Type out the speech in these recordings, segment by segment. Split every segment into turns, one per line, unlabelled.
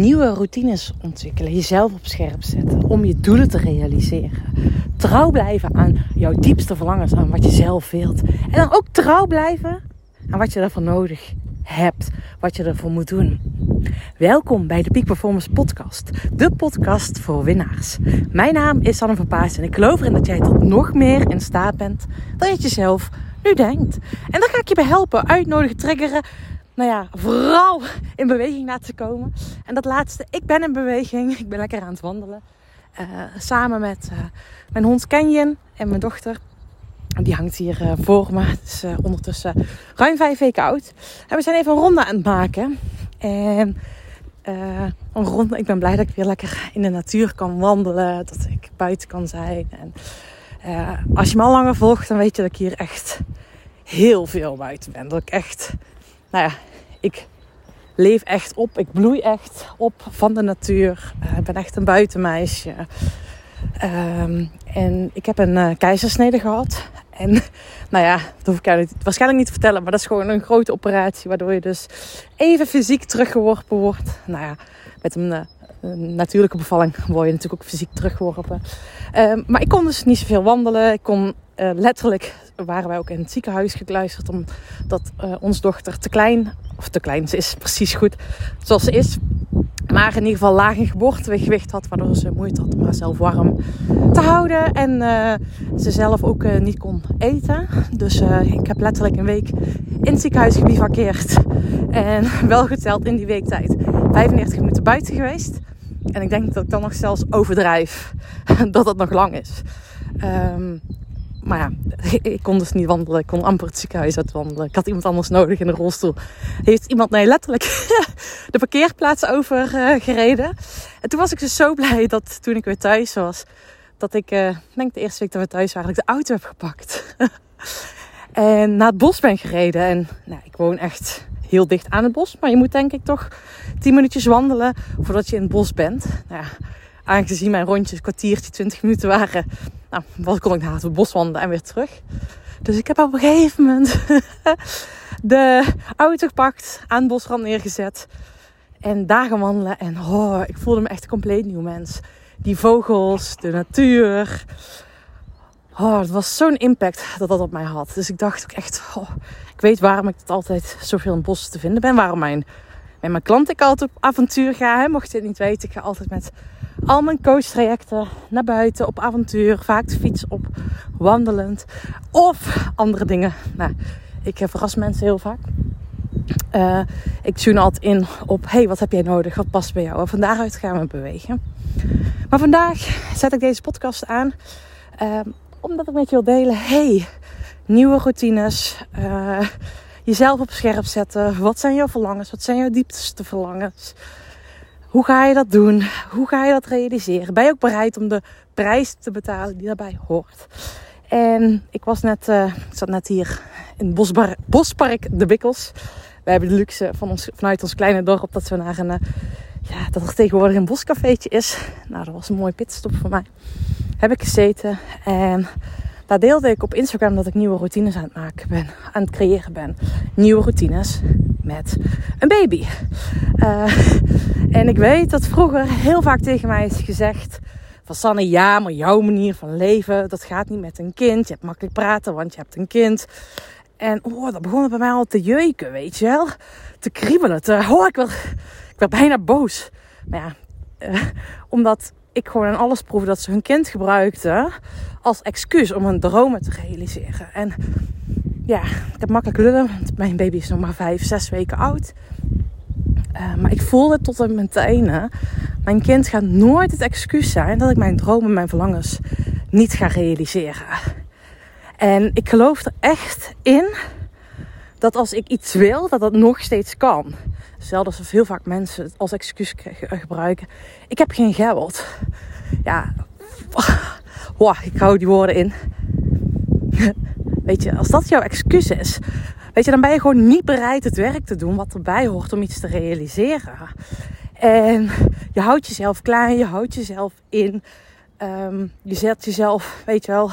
nieuwe routines ontwikkelen, jezelf op scherp zetten om je doelen te realiseren. Trouw blijven aan jouw diepste verlangens, aan wat je zelf wilt. En dan ook trouw blijven aan wat je daarvoor nodig hebt, wat je ervoor moet doen. Welkom bij de Peak Performance Podcast, de podcast voor winnaars. Mijn naam is Sanne van Paas en ik geloof erin dat jij tot nog meer in staat bent dan je jezelf nu denkt. En daar ga ik je bij helpen, uitnodigen, triggeren. Nou ja, vooral in beweging laten komen. En dat laatste, ik ben in beweging. Ik ben lekker aan het wandelen. Uh, samen met uh, mijn hond Kenyon en mijn dochter. Die hangt hier uh, voor me. Het is ondertussen ruim vijf weken oud. En we zijn even een ronde aan het maken. En een ronde, ik ben blij dat ik weer lekker in de natuur kan wandelen. Dat ik buiten kan zijn. En als je me al langer volgt, dan weet je dat ik hier echt heel veel buiten ben. Dat ik echt, nou ja, ik leef echt op. Ik bloei echt op van de natuur. Uh, ik ben echt een buitenmeisje. Um, en ik heb een uh, keizersnede gehad. En nou ja, dat hoef ik jou waarschijnlijk niet te vertellen. Maar dat is gewoon een grote operatie. Waardoor je dus even fysiek teruggeworpen wordt. Nou ja, met een, uh, een natuurlijke bevalling word je natuurlijk ook fysiek teruggeworpen. Um, maar ik kon dus niet zoveel wandelen. Ik kon uh, letterlijk waren wij ook in het ziekenhuis gekluisterd omdat uh, onze dochter te klein, of te klein, ze is precies goed zoals ze is, maar in ieder geval laag in geboortegewicht had, waardoor ze moeite had om haarzelf warm te houden en uh, ze zelf ook niet kon eten. Dus ik heb letterlijk een week in het ziekenhuis gebivakkeerd en wel geteld in die weektijd 35 minuten buiten geweest. En ik denk dat ik dan nog zelfs overdrijf dat het nog lang is. Um, maar ja, ik kon dus niet wandelen. Ik kon amper het ziekenhuis uitwandelen. Ik had iemand anders nodig in de rolstoel. Heeft iemand mij letterlijk de parkeerplaats overgereden. Uh, en toen was ik dus zo blij dat toen ik weer thuis was, dat ik, uh, denk de eerste week dat we thuis waren, dat ik de auto heb gepakt. en naar het bos ben gereden. En nou, ik woon echt heel dicht aan het bos. Maar je moet denk ik toch 10 minuutjes wandelen voordat je in het bos bent. Nou ja, aangezien mijn rondjes kwartiertje, 20 minuten waren, nou, wat kon ik naar het bos wandelen en weer terug. Dus ik heb op een gegeven moment de auto gepakt, aan het bosrand neergezet en daar gaan wandelen. En oh, ik voelde me echt een compleet nieuw mens. Die vogels, de natuur. Oh, het was zo'n impact dat dat op mij had. Dus ik dacht ook echt, oh, weet waarom ik het altijd zoveel in het bos te vinden ben. Waarom mijn, met mijn klant ik altijd op avontuur ga. Hè? Mocht je het niet weten, ik ga altijd met al mijn coachtrajecten naar buiten op avontuur. Vaak de fiets op, wandelend. Of andere dingen. Nou, ik verras mensen heel vaak. Uh, ik tune altijd in op, hey, wat heb jij nodig? Wat past bij jou? En van daaruit gaan we bewegen. Maar vandaag zet ik deze podcast aan. Uh, omdat ik met je wil delen, hey, nieuwe routines. Uh, jezelf op scherp zetten. Wat zijn jouw verlangens? Wat zijn jouw diepste verlangens? Hoe ga je dat doen? Hoe ga je dat realiseren? Ben je ook bereid om de prijs te betalen die daarbij hoort? En ik was net, ik zat net hier in Bosbar, Bospark De Bikkels. We hebben de luxe van ons, vanuit ons kleine dorp dat we naar een, uh, ja, dat er tegenwoordig een boscafeetje is. Nou, dat was een mooi pitstop voor mij. Heb ik gezeten en daar deelde ik op Instagram dat ik nieuwe routines aan het maken ben, aan het creëren ben. Nieuwe routines met een baby. Uh, en ik weet dat vroeger heel vaak tegen mij is gezegd: van Sanne, ja, maar jouw manier van leven, dat gaat niet met een kind. Je hebt makkelijk praten, want je hebt een kind. En oh, dat begon bij mij al te jeuken, weet je wel. Te kriebelen. Te, oh, ik werd, ik bijna boos. Maar ja, uh, omdat ik gewoon aan alles proefde dat ze hun kind gebruikten als excuus om hun dromen te realiseren. En ja, ik heb makkelijk lullen, want mijn baby is nog maar vijf, zes weken oud. Uh, maar ik voelde tot in mijn tenen, mijn kind gaat nooit het excuus zijn dat ik mijn dromen, mijn verlangens niet ga realiseren. En ik geloof er echt in dat als ik iets wil, dat dat nog steeds kan. Zelfs als veel vaak mensen het als excuus gebruiken. Ik heb geen geld. Ja, ik hou die woorden in. Weet je, als dat jouw excuus is, weet je, dan ben je gewoon niet bereid het werk te doen wat erbij hoort om iets te realiseren. En je houdt jezelf klein, je houdt jezelf in. Um, je zet jezelf, weet je wel,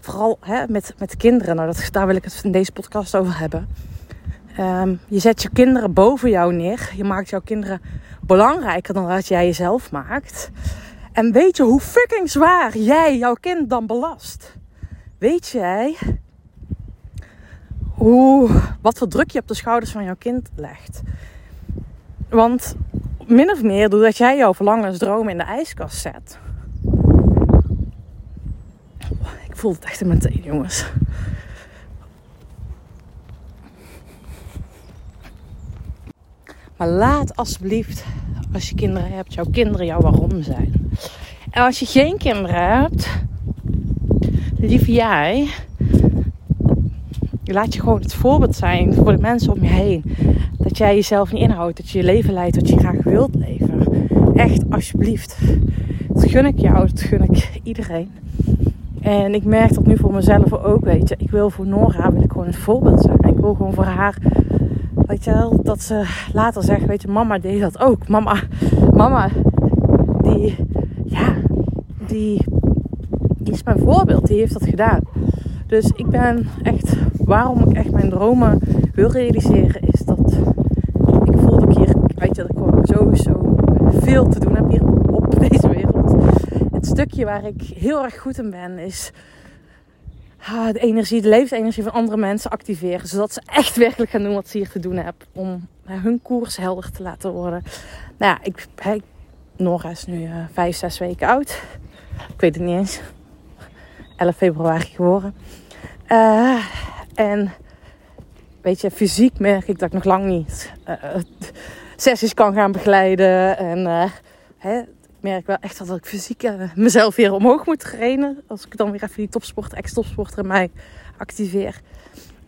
vooral hè, met, met kinderen. Nou, dat, daar wil ik het in deze podcast over hebben. Um, je zet je kinderen boven jou neer. Je maakt jouw kinderen belangrijker dan dat jij jezelf maakt. En weet je hoe fucking zwaar jij jouw kind dan belast? Weet jij hoe, wat voor druk je op de schouders van jouw kind legt? Want min of meer doordat jij jouw verlangens, dromen in de ijskast zet. Ik voel het echt in mijn teen, jongens. Maar laat alsjeblieft, als je kinderen hebt, jouw kinderen jouw waarom zijn. En als je geen kinderen hebt, lieve jij, laat je gewoon het voorbeeld zijn voor de mensen om je heen. Dat jij jezelf niet inhoudt, dat je je leven leidt wat je graag wilt leven. Echt, alsjeblieft. Dat gun ik jou, dat gun ik iedereen. En ik merk dat nu voor mezelf ook, weet je. Ik wil voor Nora wil ik gewoon het voorbeeld zijn. Ik wil gewoon voor haar Weet je wel, dat ze later zegt, weet je, mama deed dat ook. Mama, mama, die, ja, die, is mijn voorbeeld. Die heeft dat gedaan. Dus ik ben echt, waarom ik echt mijn dromen wil realiseren, is dat ik voel dat ik hier, weet je, dat ik sowieso veel te doen heb hier op deze wereld. Het stukje waar ik heel erg goed in ben, is de energie, de levensenergie van andere mensen activeren. Zodat ze echt werkelijk gaan doen wat ze hier te doen hebben. Om hun koers helder te laten worden. Nou ja, ik, hey, Nora is nu uh, vijf, zes weken oud. Ik weet het niet eens. 11 februari geworden. Uh, en weet je, fysiek merk ik dat ik nog lang niet uh, sessies kan gaan begeleiden. En hè, merk wel echt dat ik fysiek uh, mezelf weer omhoog moet trainen. Als ik dan weer even die topsport, ex-topsporter in mij activeer.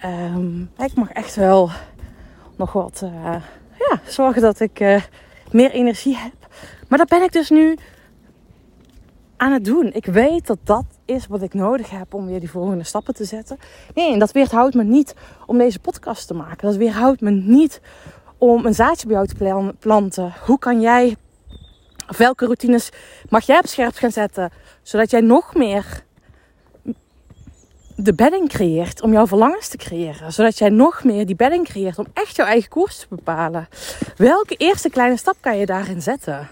Um, ik mag echt wel nog wat uh, ja, zorgen dat ik uh, meer energie heb. Maar dat ben ik dus nu aan het doen. Ik weet dat dat is wat ik nodig heb om weer die volgende stappen te zetten. Nee, en dat weerhoudt me niet om deze podcast te maken. Dat weerhoudt me niet om een zaadje bij jou te planten. Hoe kan jij of welke routines mag jij op scherp gaan zetten, zodat jij nog meer de bedding creëert om jouw verlangens te creëren. Zodat jij nog meer die bedding creëert om echt jouw eigen koers te bepalen. Welke eerste kleine stap kan je daarin zetten?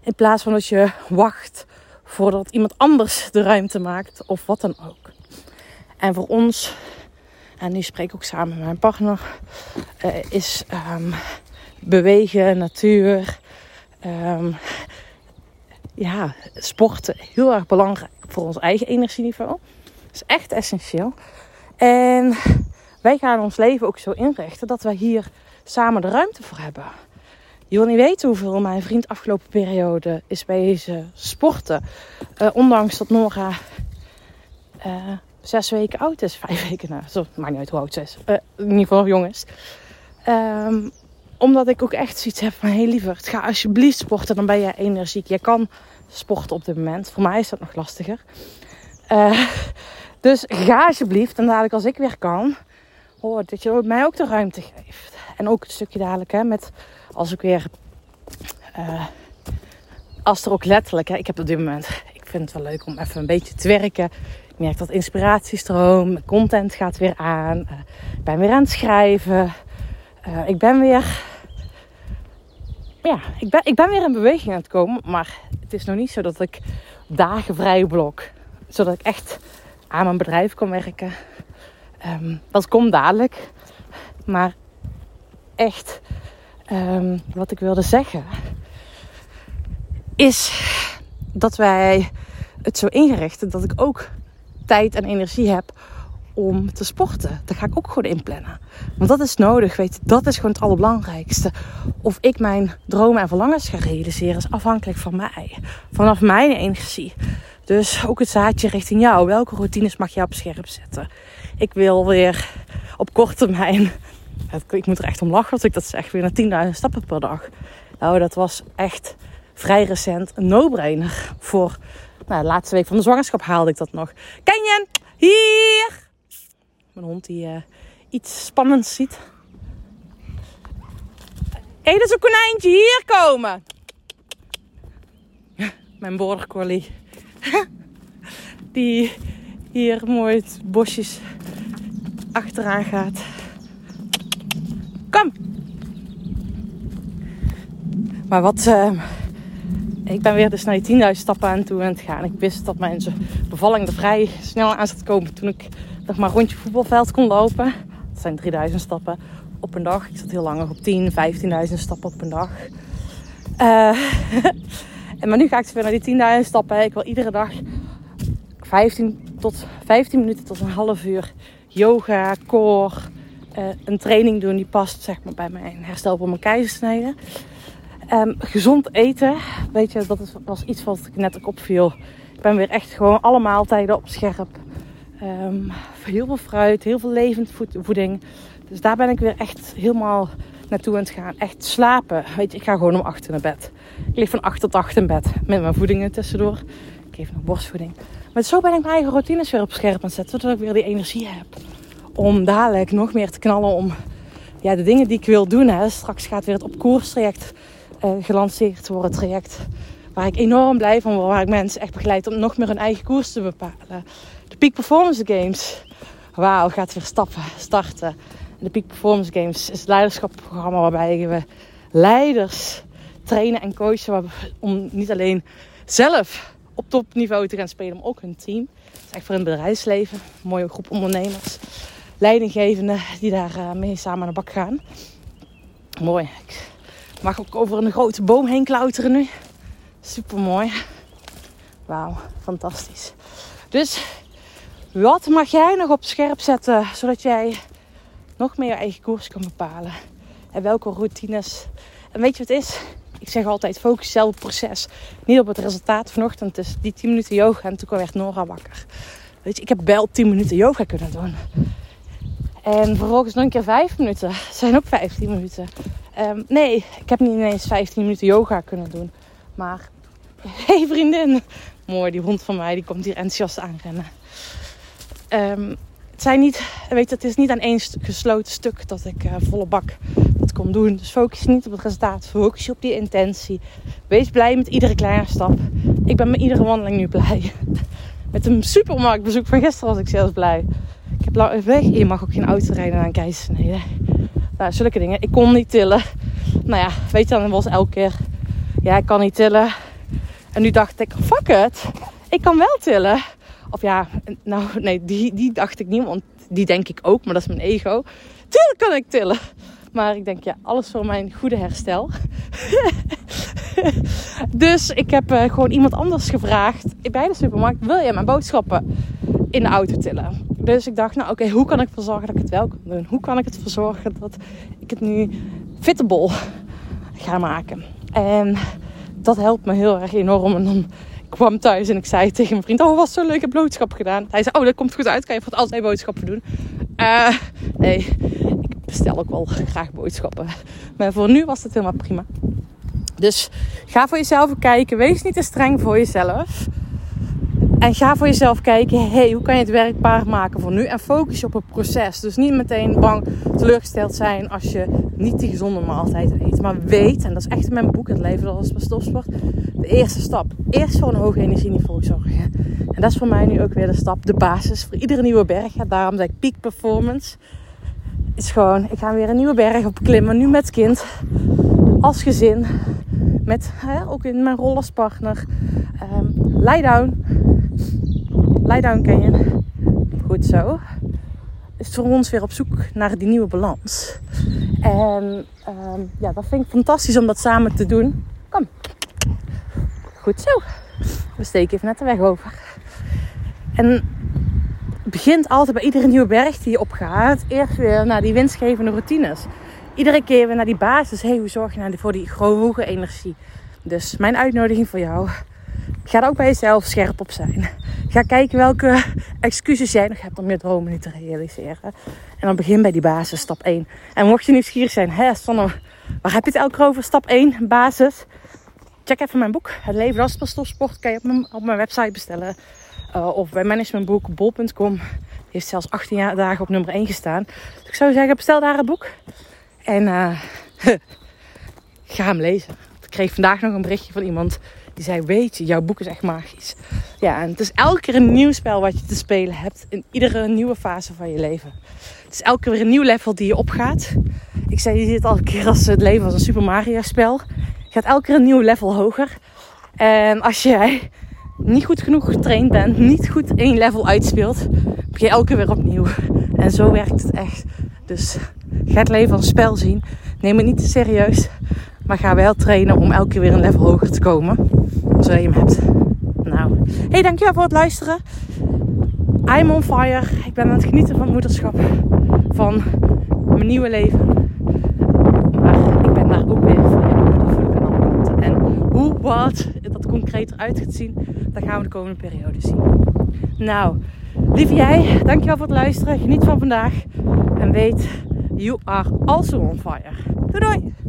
In plaats van dat je wacht voordat iemand anders de ruimte maakt of wat dan ook. En voor ons, en nu spreek ik ook samen met mijn partner, uh, is um, bewegen, natuur, um, ja, sporten heel erg belangrijk voor ons eigen energieniveau. Dat is echt essentieel. En wij gaan ons leven ook zo inrichten dat wij hier samen de ruimte voor hebben. Je wil niet weten hoeveel mijn vriend afgelopen periode is bezig sporten. Uh, ondanks dat Nora uh, zes weken oud is. Vijf weken, nou, zo, niet uit hoe oud ze is. Uh, in ieder geval jongens. Um, omdat ik ook echt zoiets heb van... Hé hey, lieverd, ga alsjeblieft sporten. Dan ben je energiek. Je kan sporten op dit moment. Voor mij is dat nog lastiger. Uh, dus ga alsjeblieft. En dadelijk als ik weer kan... Hoor dat je mij ook de ruimte geeft. En ook het stukje dadelijk hè, met... Als ik weer... Uh, als er ook letterlijk... Hè, ik heb op dit moment... Ik vind het wel leuk om even een beetje te werken. Ik merk dat inspiratiestroom, content gaat weer aan. Uh, ik ben weer aan het schrijven. Uh, ik ben weer ja, ik ben, ik ben weer in beweging aan het komen. Maar het is nog niet zo dat ik dagen vrij blok. Zodat ik echt aan mijn bedrijf kan werken. Um, dat komt dadelijk. Maar echt, um, wat ik wilde zeggen, is dat wij het zo ingericht dat ik ook tijd en energie heb om te sporten. Dat ga ik ook gewoon inplannen. Want dat is nodig, weet je. Dat is gewoon het allerbelangrijkste. Of ik mijn dromen en verlangens ga realiseren is afhankelijk van mij. Vanaf mijn energie. Dus ook het zaadje richting jou. Welke routines mag je op scherp zetten? Ik wil weer op korte termijn... Ik moet er echt om lachen als ik dat zeg. Weer naar 10.000 stappen per dag. Nou, dat was echt vrij recent een no-brainer. Voor nou, de laatste week van de zwangerschap haalde ik dat nog. Kenjen, hier! Mijn hond die uh, iets spannends ziet. Hé, hey, dat is een konijntje. Hier komen. Mijn border collie. die hier mooi het bosjes achteraan gaat. Kom. Maar wat... Uh, ik ben weer dus naar die 10.000 stappen aan toe het gaan. Ik wist dat mijn bevalling er vrij snel aan zat komen toen ik nog maar rondje voetbalveld kon lopen. Dat zijn 3000 stappen op een dag. Ik zat heel lang op 10, 15.000 stappen op een dag. Uh, en maar nu ga ik weer naar die 10.000 stappen. Ik wil iedere dag 15, tot, 15 minuten tot een half uur yoga, core, uh, een training doen die past zeg maar, bij mijn herstel van mijn keizersnede. Um, gezond eten, weet je, dat was iets wat ik net ook opviel. Ik ben weer echt gewoon alle maaltijden op scherp. Um, heel veel fruit, heel veel levend voeding. Dus daar ben ik weer echt helemaal naartoe aan het gaan. Echt slapen. Weet je, ik ga gewoon om 8 naar bed. Ik lig van 8 tot 8 in bed. Met mijn voedingen tussendoor. Ik geef nog borstvoeding. Maar zo ben ik mijn eigen routines weer op scherp aan het zetten. Zodat ik weer die energie heb. Om dadelijk nog meer te knallen om ja, de dingen die ik wil doen. Hè. Straks gaat weer het op koers traject uh, gelanceerd worden. traject waar ik enorm blij van word. Waar ik mensen echt begeleid om nog meer hun eigen koers te bepalen. De Peak Performance Games. Wauw, gaat weer stappen, starten. De Peak Performance Games is het leiderschapsprogramma waarbij we leiders trainen en coachen om niet alleen zelf op topniveau te gaan spelen, maar ook hun team. Dat echt voor een bedrijfsleven. Mooie groep ondernemers, leidinggevenden die daar eh, mee samen aan de bak gaan. Mooi. Ik mag ook over een grote boom heen klauteren nu. Super mooi. Wauw, fantastisch. Dus wat mag jij nog op scherp zetten zodat jij nog meer je eigen koers kan bepalen. En welke routines. En weet je wat het is? Ik zeg altijd, focus zelf op het proces. Niet op het resultaat. Vanochtend is die 10 minuten yoga en toen werd Nora wakker. Weet je, ik heb wel 10 minuten yoga kunnen doen. En vervolgens nog een keer 5 minuten. zijn ook 15 minuten. Um, nee, ik heb niet ineens 15 minuten yoga kunnen doen. Maar, hé hey vriendin. Mooi, die hond van mij die komt hier enthousiast aanrennen. Um, het zijn niet, weet het is niet aan één gesloten stuk dat ik uh, volle bak het kon doen. Dus focus niet op het resultaat, focus je op die intentie. Wees blij met iedere kleine stap. Ik ben met iedere wandeling nu blij. Met een supermarktbezoek van gisteren was ik zelfs blij. Ik heb lang weg. Je mag ook geen auto rijden een keizersnede. Nou, zulke dingen. Ik kon niet tillen. Nou ja, weet je, dan was elke keer... Ja, ik kan niet tillen. En nu dacht ik, fuck it. Ik kan wel tillen. Of ja, nou nee, die, die dacht ik niet, want die denk ik ook, maar dat is mijn ego. Tuurlijk kan ik tillen. Maar ik denk, ja, alles voor mijn goede herstel. dus ik heb uh, gewoon iemand anders gevraagd bij de supermarkt: wil jij mijn boodschappen in de auto tillen? Dus ik dacht, nou oké, hoe kan ik ervoor zorgen dat ik het wel kan doen? Hoe kan ik ervoor zorgen dat ik het nu fittable ga maken? En dat helpt me heel erg enorm. En dan kwam thuis en ik zei tegen mijn vriend: Oh, was zo leuk, ik heb boodschappen gedaan. Hij zei: Oh, dat komt goed uit, kan je voor altijd boodschappen doen? Uh, nee, ik bestel ook wel graag boodschappen. Maar voor nu was het helemaal prima. Dus ga voor jezelf kijken. Wees niet te streng voor jezelf. En ga voor jezelf kijken, hey, hoe kan je het werkbaar maken voor nu? En focus je op het proces. Dus niet meteen bang teleurgesteld zijn als je niet die gezonde maaltijd eet. Maar weet, en dat is echt in mijn boek, Het leven als stopsport, eerste stap. Eerst een hoog energieniveau zorgen. En dat is voor mij nu ook weer de stap, de basis voor iedere nieuwe berg. Daarom zeg ik peak performance. Is gewoon, ik ga weer een nieuwe berg op klimmen, nu met kind, als gezin. Met, hè, ook in mijn rol als partner. Um, lie down Lie down Canyon. Goed zo. Is voor ons weer op zoek naar die nieuwe balans. En ehm, ja, dat vind ik fantastisch om dat samen te doen. Goed zo. We steken even net de weg over. En begint altijd bij iedere nieuwe berg die je opgaat. Eerst weer naar die winstgevende routines. Iedere keer weer naar die basis. Hey, hoe zorg je nou voor die hoge energie? Dus mijn uitnodiging voor jou. Ga er ook bij jezelf scherp op zijn. Ga kijken welke excuses jij nog hebt om je dromen niet te realiseren. En dan begin bij die basis, stap 1. En mocht je nieuwsgierig zijn, hè, Sanne, waar heb je het elke over? Stap 1, basis. Check even mijn boek. Het leven als sport kan je op mijn, op mijn website bestellen. Uh, of bij managementboek bol.com. Heeft zelfs 18 jaar, dagen op nummer 1 gestaan. Dus ik zou zeggen, bestel daar een boek. En uh, ga hem lezen. Ik kreeg vandaag nog een berichtje van iemand die zei: Weet je, jouw boek is echt magisch. Ja, en het is elke keer een nieuw spel wat je te spelen hebt. In iedere nieuwe fase van je leven. Het is elke keer weer een nieuw level die je opgaat. Ik zei: Je ziet het elke keer als het leven als een Super Mario spel. Gaat elke keer een nieuw level hoger. En als jij niet goed genoeg getraind bent, niet goed één level uitspeelt, begin je elke keer weer opnieuw. En zo werkt het echt. Dus ga het leven als spel zien. Neem het niet te serieus. Maar ga wel trainen om elke keer weer een level hoger te komen. Zodat je hem hebt. Nou, hey, dankjewel voor het luisteren. I'm on fire. Ik ben aan het genieten van het moederschap. Van mijn nieuwe leven. Maar ik ben daar ook weer voor aan alle kanten. En hoe, wat dat concreet eruit gaat zien, dat gaan we de komende periode zien. Nou, lieve jij, dankjewel voor het luisteren. Geniet van vandaag. En weet, you are also on fire. Doei doei!